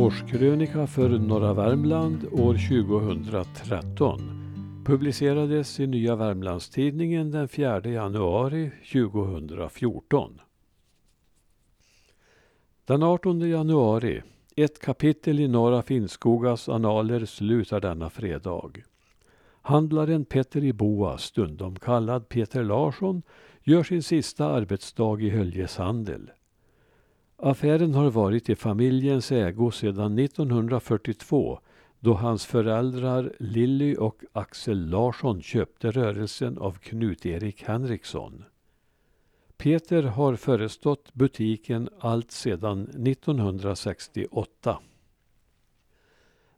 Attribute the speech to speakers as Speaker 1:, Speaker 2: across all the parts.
Speaker 1: årskrönika för norra Värmland år 2013 publicerades i Nya Värmlandstidningen den 4 januari 2014. Den 18 januari, ett kapitel i Norra Finnskogas analer slutar denna fredag. Handlaren Petter i Boa, stundom kallad Peter Larsson, gör sin sista arbetsdag i Höljes handel. Affären har varit i familjens ägo sedan 1942 då hans föräldrar Lilly och Axel Larsson köpte rörelsen av Knut-Erik Henriksson. Peter har förestått butiken allt sedan 1968.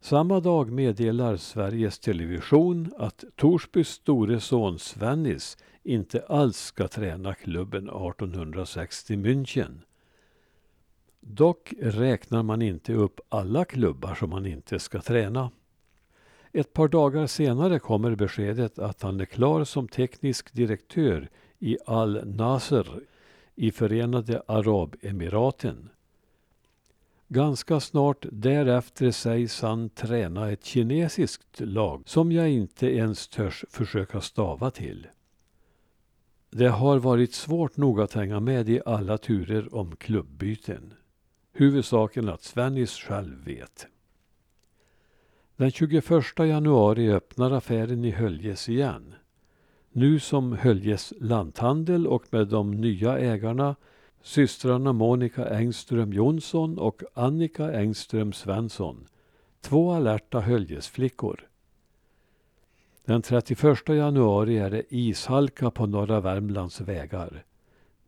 Speaker 1: Samma dag meddelar Sveriges Television att Torsbys store son Svennis inte alls ska träna klubben 1860 München. Dock räknar man inte upp alla klubbar som han inte ska träna. Ett par dagar senare kommer beskedet att han är klar som teknisk direktör i Al Nasser i Förenade Arabemiraten. Ganska snart därefter sägs han träna ett kinesiskt lag som jag inte ens törs försöka stava till. Det har varit svårt nog att hänga med i alla turer om klubbyten. Huvudsaken att Svennis själv vet. Den 21 januari öppnar affären i Höljes igen. Nu som Höljes lanthandel och med de nya ägarna systrarna Monica Engström Jonsson och Annika Engström Svensson. Två alerta Höljesflickor. Den 31 januari är det ishalka på norra Värmlands vägar.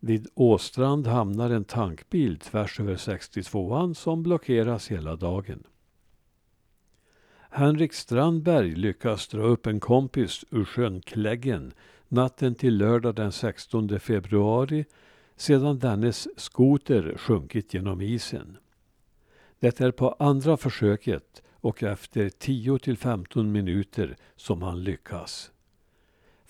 Speaker 1: Vid Åstrand hamnar en tankbil tvärs över 62an som blockeras hela dagen. Henrik Strandberg lyckas dra upp en kompis ur sjön Kläggen natten till lördag den 16 februari sedan dennes skoter sjunkit genom isen. Det är på andra försöket och efter 10 till 15 minuter som han lyckas.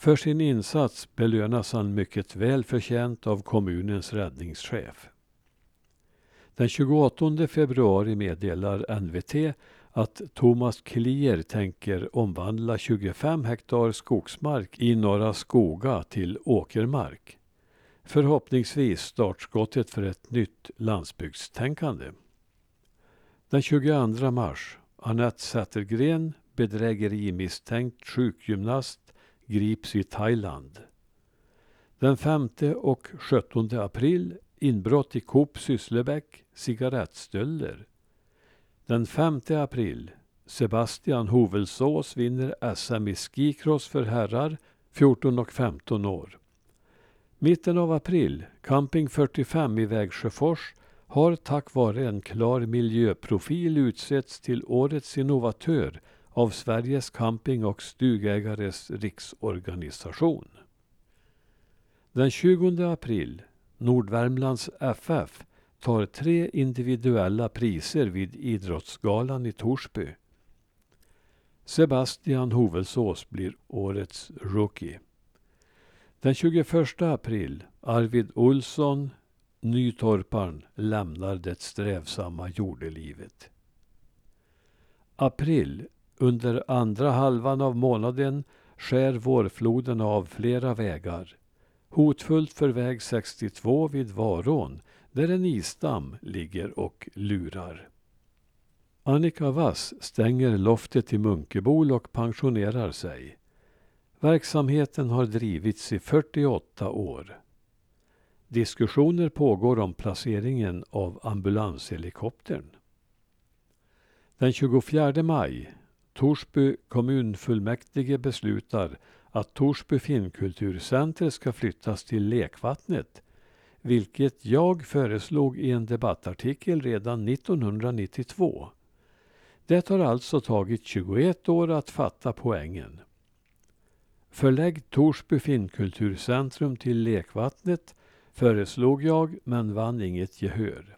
Speaker 1: För sin insats belönas han mycket väl förtjänt av kommunens räddningschef. Den 28 februari meddelar NVT att Thomas Klier tänker omvandla 25 hektar skogsmark i Norra Skoga till åkermark. Förhoppningsvis startskottet för ett nytt landsbygdstänkande. Den 22 mars, Anette Zettergren, bedrägerimisstänkt sjukgymnast, grips i Thailand. Den 5 och 17 april inbrott i Coop Sysslebäck, cigarettstölder. Den 5 april Sebastian Hovelsås vinner SM i skicross för herrar 14 och 15 år. Mitten av april, Camping 45 i Vägsjöfors har tack vare en klar miljöprofil utsetts till Årets innovatör av Sveriges camping och stugägares riksorganisation. Den 20 april, Nordvärmlands FF tar tre individuella priser vid Idrottsgalan i Torsby. Sebastian Hovelsås blir årets rookie. Den 21 april, Arvid Olsson, Nytorparn, lämnar det strävsamma jordelivet. April, under andra halvan av månaden skär vårfloden av flera vägar. Hotfullt för väg 62 vid Varån där en isdamm ligger och lurar. Annika Wass stänger loftet i Munkebol och pensionerar sig. Verksamheten har drivits i 48 år. Diskussioner pågår om placeringen av ambulanshelikoptern. Den 24 maj Torsby kommunfullmäktige beslutar att Torsby filmkulturcenter ska flyttas till Lekvattnet, vilket jag föreslog i en debattartikel redan 1992. Det har alltså tagit 21 år att fatta poängen. Förlägg Torsby filmkulturcentrum till Lekvattnet föreslog jag men vann inget gehör.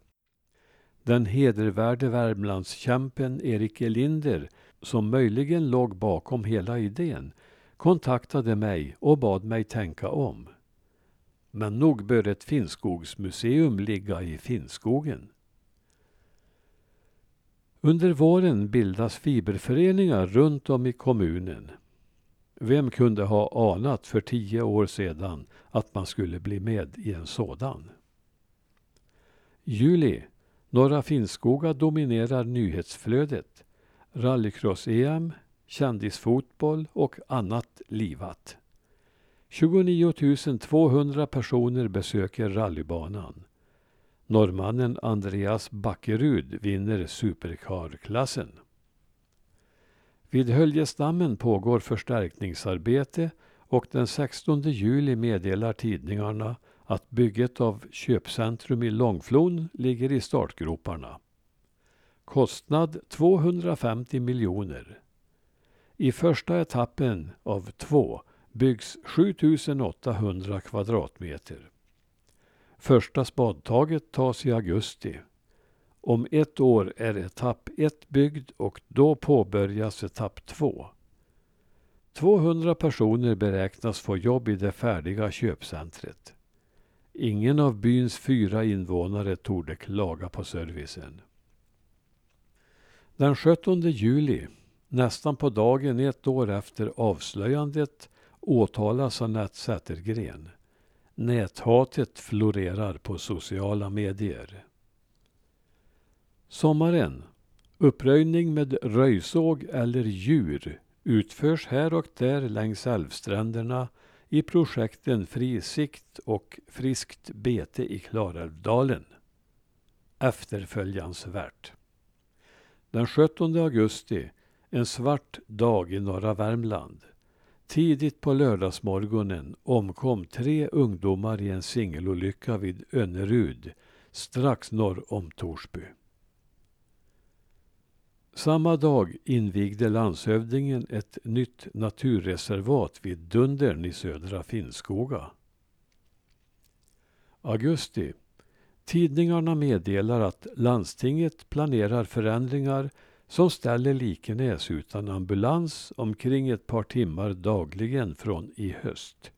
Speaker 1: Den hedervärde Värmlandskämpen Erik Elinder som möjligen låg bakom hela idén, kontaktade mig och bad mig tänka om. Men nog bör ett Finnskogsmuseum ligga i Finnskogen. Under våren bildas fiberföreningar runt om i kommunen. Vem kunde ha anat för tio år sedan att man skulle bli med i en sådan? Juli. Norra Finnskoga dominerar nyhetsflödet. Rallycross-EM, kändisfotboll och annat livat. 29 200 personer besöker rallybanan. Norrmannen Andreas Backerud vinner supercar-klassen. Vid Höljesdammen pågår förstärkningsarbete och den 16 juli meddelar tidningarna att bygget av köpcentrum i Långflon ligger i startgroparna. Kostnad 250 miljoner. I första etappen av två byggs 7800 kvadratmeter. Första spadtaget tas i augusti. Om ett år är etapp ett byggd och då påbörjas etapp två. 200 personer beräknas få jobb i det färdiga köpcentret. Ingen av byns fyra invånare torde klaga på servicen. Den 17 juli, nästan på dagen ett år efter avslöjandet, åtalas Anette Zettergren. Näthatet florerar på sociala medier. Sommaren. Uppröjning med röjsåg eller djur utförs här och där längs älvstränderna i projekten Fri sikt och Friskt bete i Klarälvdalen. Efterföljansvärt. Den 17 augusti, en svart dag i norra Värmland. Tidigt på lördagsmorgonen omkom tre ungdomar i en singelolycka vid Önnerud, strax norr om Torsby. Samma dag invigde landshövdingen ett nytt naturreservat vid Dundern i södra Finnskoga. Augusti. Tidningarna meddelar att landstinget planerar förändringar som ställer Likenäs utan ambulans omkring ett par timmar dagligen från i höst.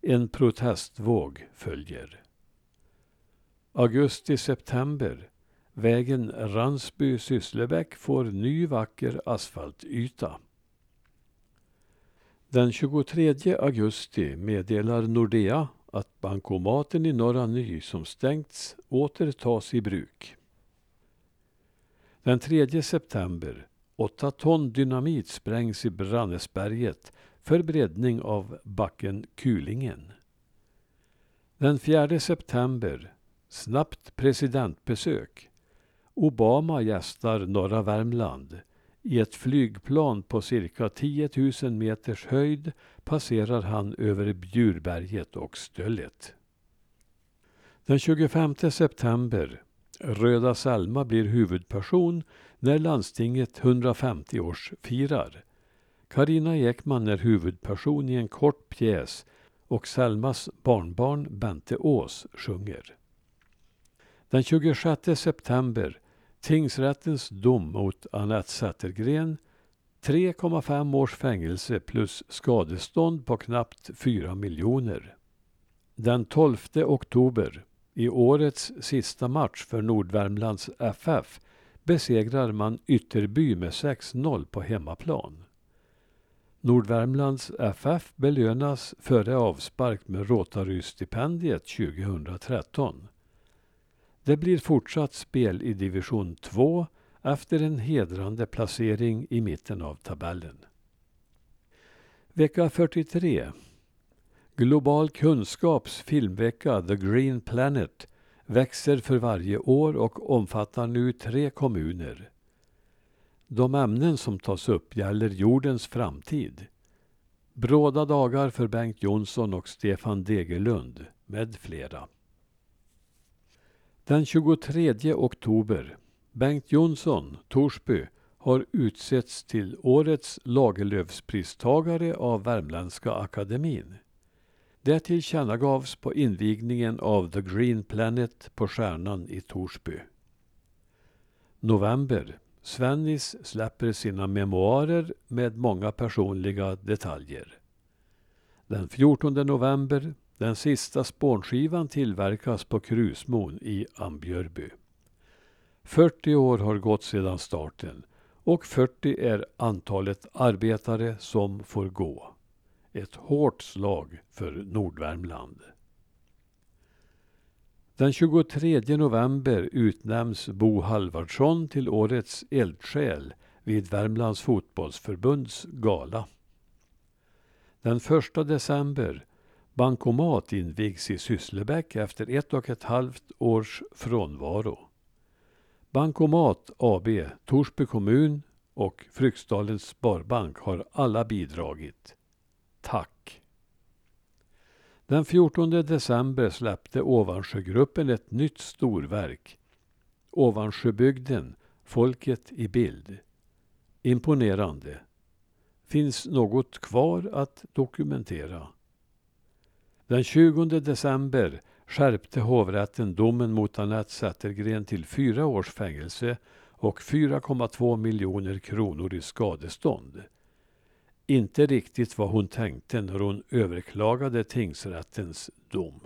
Speaker 1: En protestvåg följer. Augusti-september. Vägen Ransby-Sysslebäck får ny vacker asfaltyta. Den 23 augusti meddelar Nordea att bankomaten i Norra Ny som stängts åter tas i bruk. Den 3 september. 8 ton dynamit sprängs i Brannäsberget för breddning av backen Kulingen. Den 4 september. Snabbt presidentbesök. Obama gästar norra Värmland. I ett flygplan på cirka 10 000 meters höjd passerar han över Bjurberget och Stöllet. Den 25 september Röda Selma blir huvudperson när landstinget 150-års firar. Karina Ekman är huvudperson i en kort pjäs och Selmas barnbarn Bente Ås sjunger. Den 26 september Tingsrättens dom mot Anette Zettergren 3,5 års fängelse plus skadestånd på knappt 4 miljoner. Den 12 oktober i årets sista match för Nordvärmlands FF besegrar man Ytterby med 6-0 på hemmaplan. Nordvärmlands FF belönas före avspark med Rotary-stipendiet 2013. Det blir fortsatt spel i division 2 efter en hedrande placering i mitten av tabellen. Vecka 43 Global kunskaps filmvecka The Green Planet växer för varje år och omfattar nu tre kommuner. De ämnen som tas upp gäller jordens framtid. Bråda dagar för Bengt Jonsson och Stefan Degerlund med flera. Den 23 oktober. Bengt Jonsson, Torsby, har utsetts till årets Lagerlöfspristagare av Värmländska akademin. Det tillkännagavs på invigningen av The Green Planet på Stjärnan i Torsby. November. Svennis släpper sina memoarer med många personliga detaljer. Den 14 november, den sista spånskivan tillverkas på Krusmon i Ambjörby. 40 år har gått sedan starten och 40 är antalet arbetare som får gå. Ett hårt slag för Nordvärmland. Den 23 november utnämns Bo Halvardsson till årets eldsjäl vid Värmlands fotbollsförbunds gala. Den 1 december Bankomat invigs i Sysslebäck efter ett och ett halvt års frånvaro. Bankomat AB, Torsby kommun och Fryksdalens Sparbank har alla bidragit. Tack! Den 14 december släppte Ovansjögruppen ett nytt storverk. Ovansjöbygden, folket i bild. Imponerande. Finns något kvar att dokumentera? Den 20 december skärpte hovrätten domen mot Anette Zettergren till fyra års fängelse och 4,2 miljoner kronor i skadestånd. Inte riktigt vad hon tänkte när hon överklagade tingsrättens dom.